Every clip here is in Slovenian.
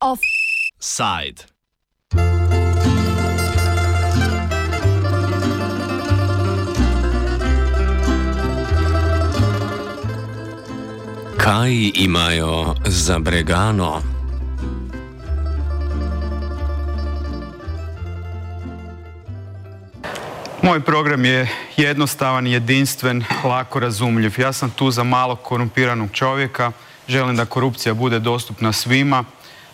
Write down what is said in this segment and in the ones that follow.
Offside. Kaj imajo za bregano? Moj program je jednostavan, jedinstven, lako razumljiv. Ja sam tu za malog korumpiranog čovjeka, želim da korupcija bude dostupna svima,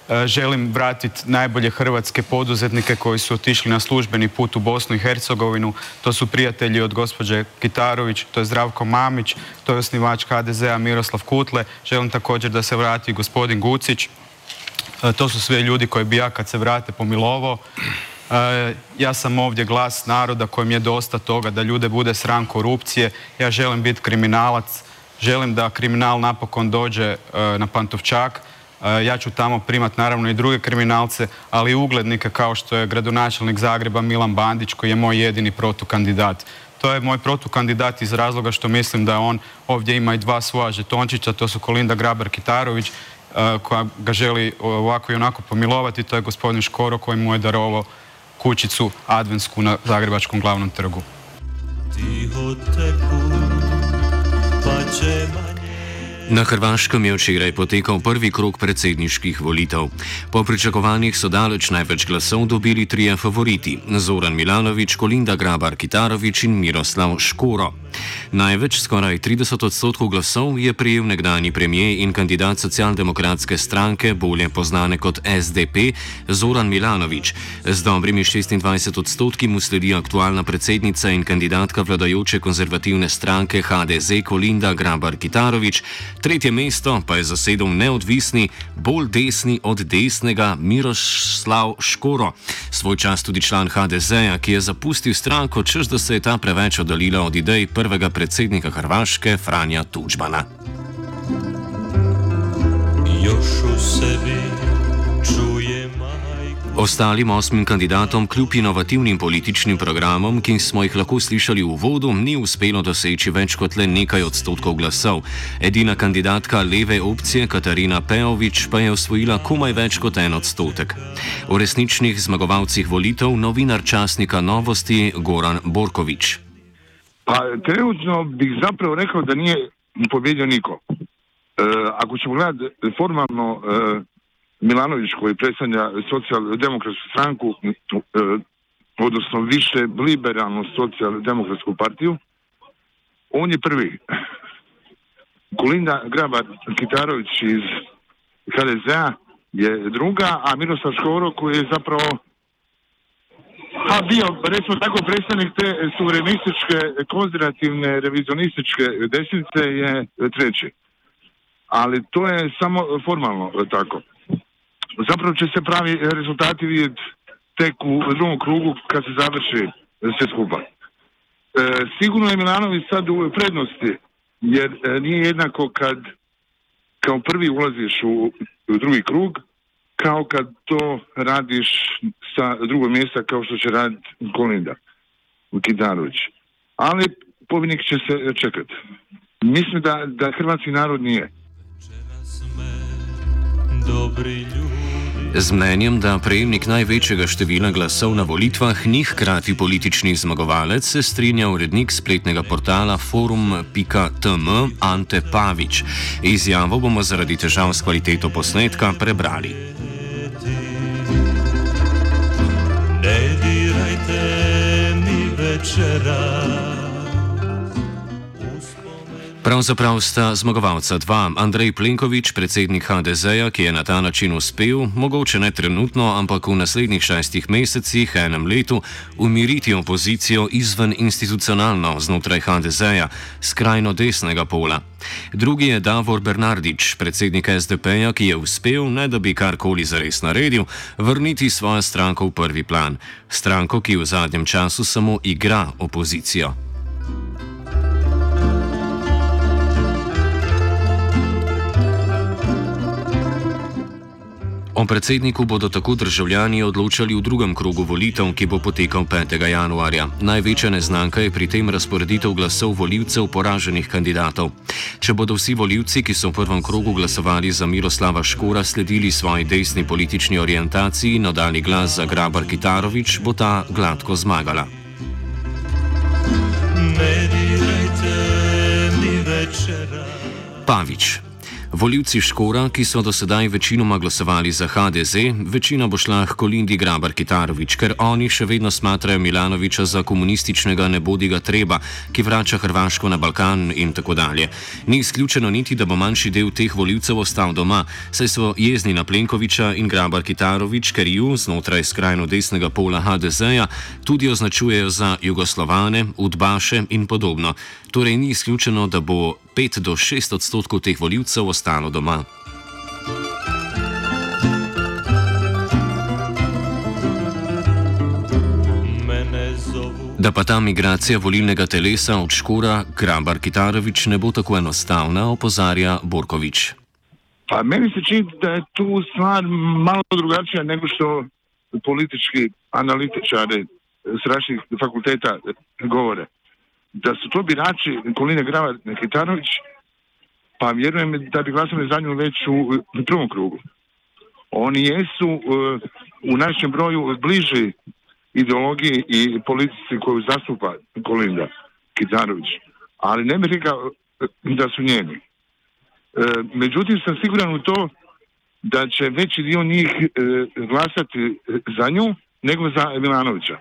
e, želim vratiti najbolje hrvatske poduzetnike koji su otišli na službeni put u Bosnu i Hercegovinu. To su prijatelji od gospođe Kitarović, to je Zdravko Mamić, to je osnivač HDZ-a Miroslav Kutle. Želim također da se vrati gospodin Gucić. E, to su sve ljudi koji bi ja kad se vrate pomilovao. E, ja sam ovdje glas naroda kojem je dosta toga da ljude bude sram korupcije. Ja želim biti kriminalac, želim da kriminal napokon dođe e, na Pantovčak. E, ja ću tamo primat naravno i druge kriminalce, ali i uglednike kao što je gradonačelnik Zagreba Milan Bandić koji je moj jedini protukandidat. To je moj protukandidat iz razloga što mislim da on ovdje ima i dva svoja žetončića, to su Kolinda Grabar-Kitarović koja ga želi ovako i onako pomilovati, to je gospodin Škoro koji mu je darovao kućicu adventsku na Zagrebačkom glavnom trgu. Na Hrvaškem je včeraj potekal prvi krok predsedniških volitev. Po pričakovanjih so daleč največ glasov dobili trije favoriti: Zoran Milanovič, Kolinda Grabar Kitarovič in Miroslav Škoro. Največ, skoraj 30 odstotkov glasov, je prijel nekdani premijer in kandidat socialdemokratske stranke, bolje znane kot SDP, Zoran Milanovič. Z dobrimi 26 odstotki mu sledi aktualna predsednica in kandidatka vladajoče konzervativne stranke HDZ Kolinda Grabar Kitarovič. Tretje mesto pa je zasedel neodvisni, bolj desni od desnega Miroslav Škoro, svoj čas tudi član HDZ-ja, ki je zapustil stranko, čež da se je ta preveč oddaljila od idej prvega predsednika Hrvaške Franja Tučbana. Ostalim osmim kandidatom, kljub inovativnim političnim programom, ki smo jih lahko slišali v vodu, ni uspelo doseči več kot le nekaj odstotkov glasov. Edina kandidatka leve opcije, Katarina Pejovič, pa je osvojila komaj več kot en odstotek. O resničnih zmagovalcih volitev novinar časnika Novosti Goran Borkovič. Pa, trenutno bih zapravo rekel, da ni povedal niko. E, ako ćemo gledati formalno, e, Milanović koji predstavlja socijaldemokratsku stranku, e, odnosno više liberalnu socijaldemokratsku partiju, on je prvi. Kolinda Grabar Kitarović iz HDZ-a je druga, a Miroslav Škoro koji je zapravo a bio, recimo tako, predstavnik te suverenističke, konzervativne, revizionističke desnice je treći. Ali to je samo formalno tako zapravo će se pravi rezultati vidjeti tek u drugom krugu kad se završi sve skupa. E, sigurno je Milanović sad u prednosti, jer e, nije jednako kad kao prvi ulaziš u, drugi krug, kao kad to radiš sa drugog mjesta kao što će raditi Kolinda Kitarović. Ali pobjednik će se čekati. Mislim da, da hrvatski narod nije. Z mnenjem, da prejemnik največjega števila glasov na volitvah ni hkrati politični zmagovalec, se strinja urednik spletnega portala forum.tm Ante Pavič. Izjavo bomo zaradi težav s kvaliteto posnetka prebrali. Večera. Pravzaprav sta zmagovalca dva, Andrej Plenković, predsednik HDZ-ja, ki je na ta način uspel, mogoče ne trenutno, ampak v naslednjih šestih mesecih, enem letu, umiriti opozicijo izven institucionalno znotraj HDZ-ja, skrajno desnega pola. Drugi je Davor Bernardič, predsednik SDP-ja, ki je uspel, ne da bi karkoli zares naredil, vrniti svojo stranko v prvi plan. Stranko, ki v zadnjem času samo igra opozicijo. O predsedniku bodo tako državljani odločali v drugem krogu volitev, ki bo potekal 5. januarja. Največja neznanka je pri tem razporeditev glasov voljivcev poraženih kandidatov. Če bodo vsi voljivci, ki so v prvem krogu glasovali za Miroslava Škora, sledili svoji desni politični orientaciji in oddali glas za Grabar Kitarovič, bo ta gladko zmagala. Pavič. Voljivci Škora, ki so do sedaj večinoma glasovali za HDZ, večina bo šla k Kolindi Grabar Kitarovič, ker oni še vedno smatrajo Milanoviča za komunističnega nebodiga treba, ki vrača Hrvaško na Balkan in tako dalje. Ni izključeno niti, da bo manjši del teh voljivcev ostal doma, saj so jezni na Plenkoviča in Grabar Kitarovič, ker ju znotraj skrajno desnega pola HDZ-ja tudi označujejo za jugoslovane, udbaše in podobno. Torej ni izključeno, da bo 5 do 6 odstotkov teh voljivcev ostalo doma. Da pa ta migracija volilnega telesa od Škora, Grabar Kitarovič ne bo tako enostavna, opozarja Borkovič. Pa meni se čini, da je tu stvar malo drugačija nego što politički analitičari s različitih fakulteta govore. Da su to birači Koline Grava Kitanović, pa vjerujem da bi glasali za nju već u, prvom krugu. Oni jesu uh, u našem broju bliži ideologiji i politici koju zastupa Kolinda Kitanović, ali ne bih rekao uh, da su njeni. Uh, međutim sam siguran u to da će veći dio njih glasati za nju nego za Milanovića.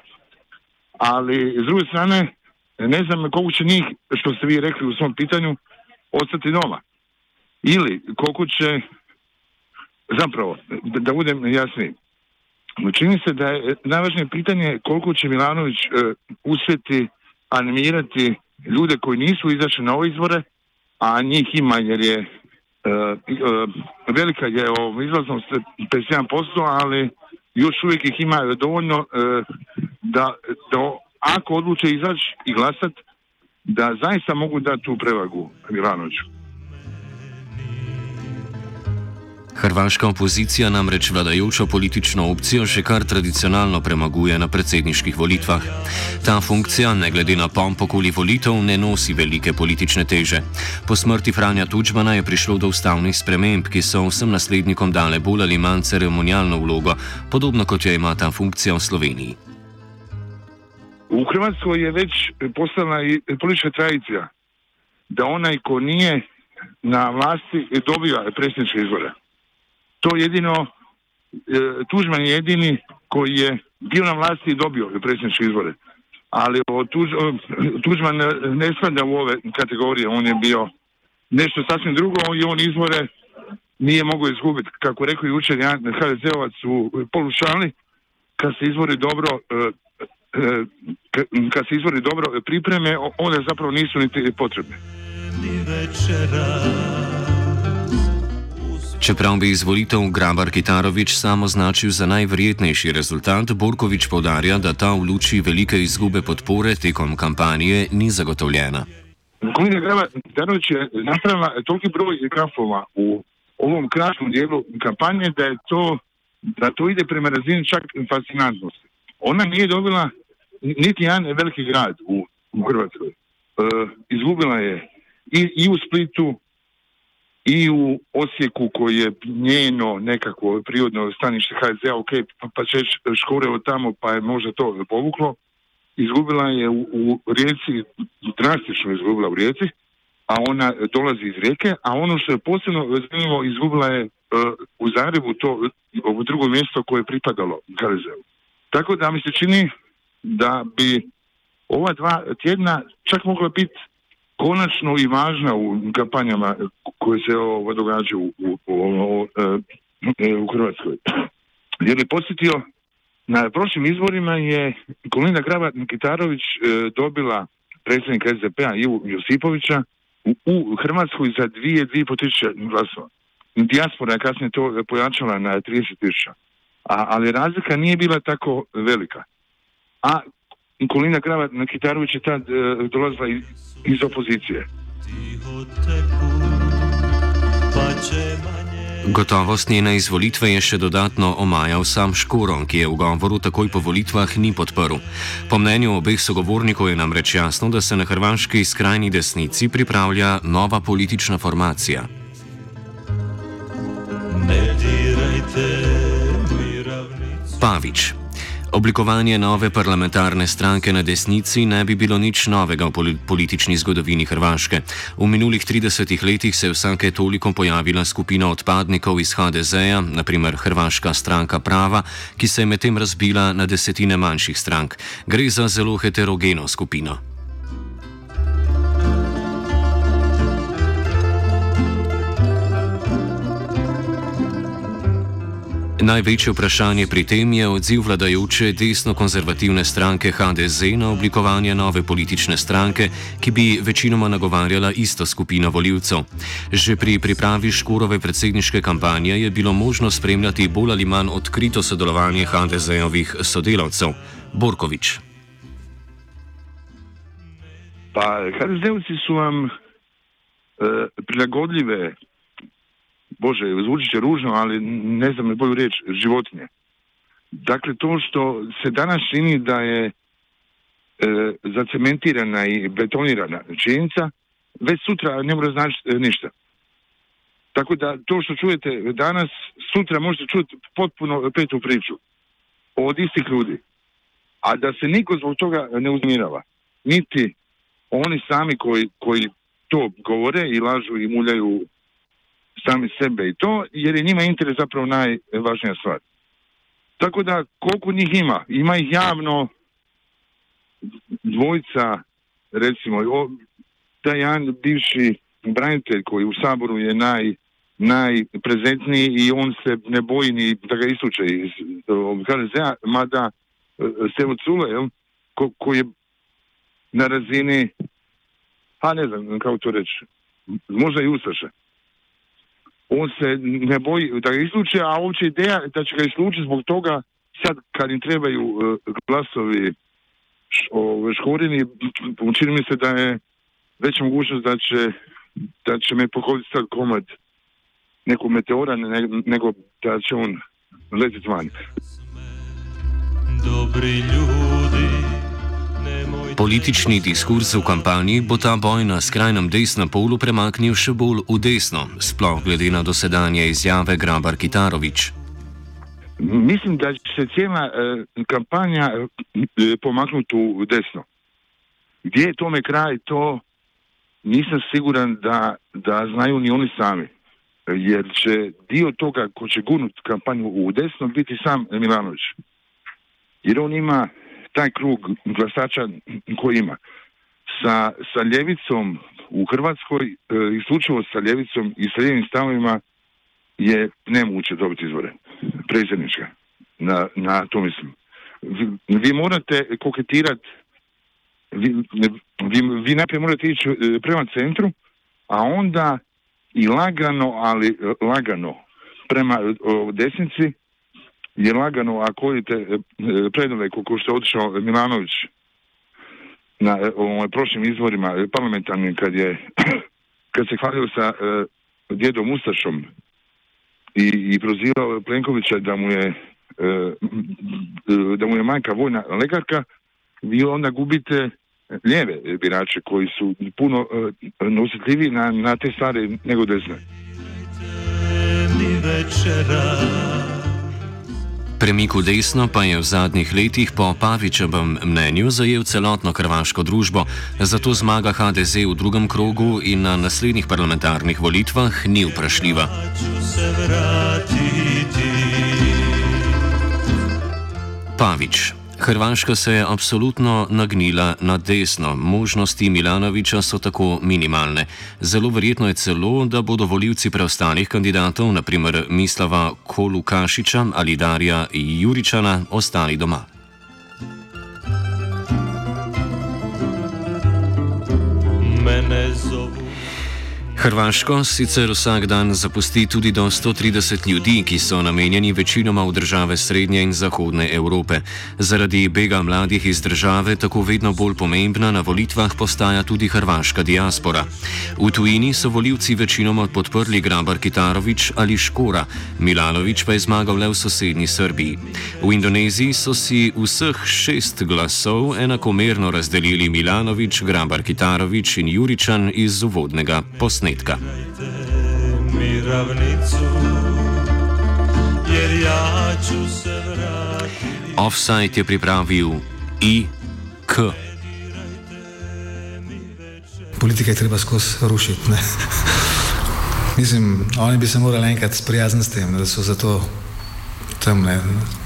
Ali s druge strane ne znam koliko će njih, što ste vi rekli u svom pitanju, ostati doma. Ili koliko će, zapravo, da, da budem jasniji, čini se da je najvažnije pitanje koliko će Milanović uh, uspjeti animirati ljude koji nisu izašli na ove izvore, a njih ima jer je uh, uh, velika je o izlaznost 51%, ali još uvijek ih ima dovoljno da, da ako odluče izaći i glasat, da zaista mogu dati tu prevagu Milanoviću. Hrvaška opozicija namreč vladajočo politično opcijo že kar tradicionalno premaguje na predsedniških volitvah. Ta funkcija, ne glede na pomp okoli volitev, ne nosi velike politične teže. Po smrti Franja Tučmana je prišlo do ustavnih sprememb, ki so vsem naslednikom dale bolj ali manj ceremonialno vlogo, podobno kot jo ima ta funkcija v Sloveniji. U Hrvatskoj je već postala i politička tradicija da onaj ko nije na vlasti dobiva predsjedničke izbore. To jedino, e, Tužman je jedini koji je bio na vlasti i dobio predsjedničke izbore. Ali Tužman ne spada u ove kategorije, on je bio nešto sasvim drugo i on izbore nije mogao izgubiti. Kako rekao jučer HDZ-ovac u polušali, kad se izbori dobro E, kad se izvori dobro pripreme, one zapravo nisu niti potrebne. Čeprav bi izvolitev Grabar Kitarovič samo označil za najverjetnejši rezultat, Borkovič povdarja, da ta v luči velike izgube podpore tekom kampanje ni zagotovljena. Kolega Grabar Kitarovič je napravila toliki broj grafova u ovom kratkom dijelu kampanje da je to, da to ide prema razini čak fascinantnosti. Ona nije dobila niti jedan veliki grad u, u Hrvatskoj. E, izgubila je i, i u Splitu i u Osijeku koji je njeno nekako prirodno stanište HDZ-a, ok, pa, pa će škore od tamo pa je možda to povuklo. Izgubila je u, u Rijeci, drastično izgubila u Rijeci, a ona dolazi iz Rijeke, a ono što je posebno zanimljivo, izgubila je uh, u Zagrebu to ovo drugo mjesto koje je pripadalo HDZ-u. Tako da mi se čini da bi ova dva tjedna čak mogla biti konačno i važna u kampanjama koje se ovo događaju u, u, u, e, u Hrvatskoj. Jer je posjetio, na prošlim izborima je Kolina Graba Nikitarović e, dobila predsjednika SDP-a Ivu Josipovića u, u Hrvatskoj za dvije, dvije po tisuće glasova. Dijaspora je kasnije to pojačala na 30 tisuća. ali razlika nije bila tako velika a Kolina Grava na Kitarović je tad e, dolazila iz, iz opozicije. Gotovost njene izvolitve je še dodatno omajal sam Škoro, ki je v govoru takoj po volitvah ni podprl. Po mnenju obeh sogovornikov je namreč jasno, da se na hrvaški skrajni desnici pripravlja nova politična formacija. Pavič. Oblikovanje nove parlamentarne stranke na desnici ne bi bilo nič novega v politični zgodovini Hrvaške. V minulih 30 letih se je vsake toliko pojavila skupina odpadnikov iz HDZ-ja, naprimer Hrvaška stranka prava, ki se je medtem razbila na desetine manjših strank. Gre za zelo heterogeno skupino. Največje vprašanje pri tem je odziv vladajoče desno-konzervativne stranke HDZ na oblikovanje nove politične stranke, ki bi večinoma nagovarjala isto skupino voljivcev. Že pri pripravi Škurove predsedniške kampanje je bilo možno spremljati bolj ali manj odkrito sodelovanje HDZ-ovih sodelavcev. Borkovič. Pa, HDZ-ovci so vam uh, prilagodljive Bože, zvuči će ružno, ali ne znam bolju riječ, životinje. Dakle, to što se danas čini da je e, zacementirana i betonirana činjenica, već sutra ne mora značiti e, ništa. Tako da to što čujete danas, sutra možete čuti potpuno petu priču od istih ljudi. A da se niko zbog toga ne uzmirava. Niti oni sami koji, koji to govore i lažu i muljaju sami sebe i to, jer je njima interes zapravo najvažnija stvar. Tako da koliko njih ima, ima ih javno dvojica, recimo, o, taj jedan bivši branitelj koji u Saboru je naj, najprezentniji i on se ne boji ni da ga isuče iz HDZ-a, mada e, Stevo Cule, ko, koji je na razini, a ne znam kako to reći, možda i Ustaše on se ne boji da ga isluče, a uopće ideja da će ga islučiti zbog toga sad kad im trebaju uh, glasovi škorini, čini mi se da je veća mogućnost da će, da će me pohoditi sad komad nekog meteora ne, nego da će on letiti van. Dobri ljudi Politični diskurs v kampanji bo ta boj na skrajnem desnem polu premaknil še bolj v desno, sploh glede na dosedanje izjave Grabar Kitarovič. Mislim, da se cijela e, kampanja e, pomaknuti u desno. Gdje je tome kraj, to nisam siguran da, da znaju ni oni sami. Jer će dio toga ko će gurnuti kampanju u desno biti sam Milanović. Jer on ima taj krug glasača koji ima. Sa, sa ljevicom u Hrvatskoj, e, isključivo sa ljevicom i sa lijevim stavovima je nemoguće dobiti izvore. Predsjednička. Na, na to mislim. Vi, vi morate koketirati vi, vi, vi najprije morate ići e, prema centru, a onda i lagano, ali e, lagano prema desnici je lagano ako vidite e, predove kako što je otišao Milanović na e, ovim prošlim izvorima e, parlamentarnim kad je kad se hvalio sa djedom Ustašom i, prozivao Plenkovića da mu je da mu je majka vojna lekarka, vi onda gubite lijeve birače koji su puno nositljiviji na, na te stvari nego desne. Premik v desno pa je v zadnjih letih po Pavičevem mnenju zajel celotno hrvaško družbo, zato zmaga HDZ v drugem krogu in na naslednjih parlamentarnih volitvah ni vprašljiva. Pavič. Hrvaška se je absolutno nagnila na desno, možnosti Milanoviča so tako minimalne. Zelo verjetno je celo, da bodo voljivci preostalih kandidatov, naprimer Mislava Kolukašiča ali Darja Juričana, ostali doma. Hrvaško sicer vsak dan zapusti tudi do 130 ljudi, ki so namenjeni večinoma v države Srednje in Zahodne Evrope. Zaradi bega mladih iz države tako vedno bolj pomembna na volitvah postaja tudi hrvaška diaspora. V tujini so voljivci večinoma podprli Grabar Kitarovič ali Škora, Milanovič pa je zmagal le v sosednji Srbiji. V Indoneziji so si vseh šest glasov enakomerno razdelili Milanovič, Grabar Kitarovič in Juričan iz uvodnega posnetka posnetka. Offside je pripravil IK. Politika je treba skozi rušiti. Mislim, oni bi se morali enkrat sprijazniti s tem, da so zato tam, ne,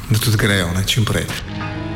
da tudi grejo, ne, čim prej.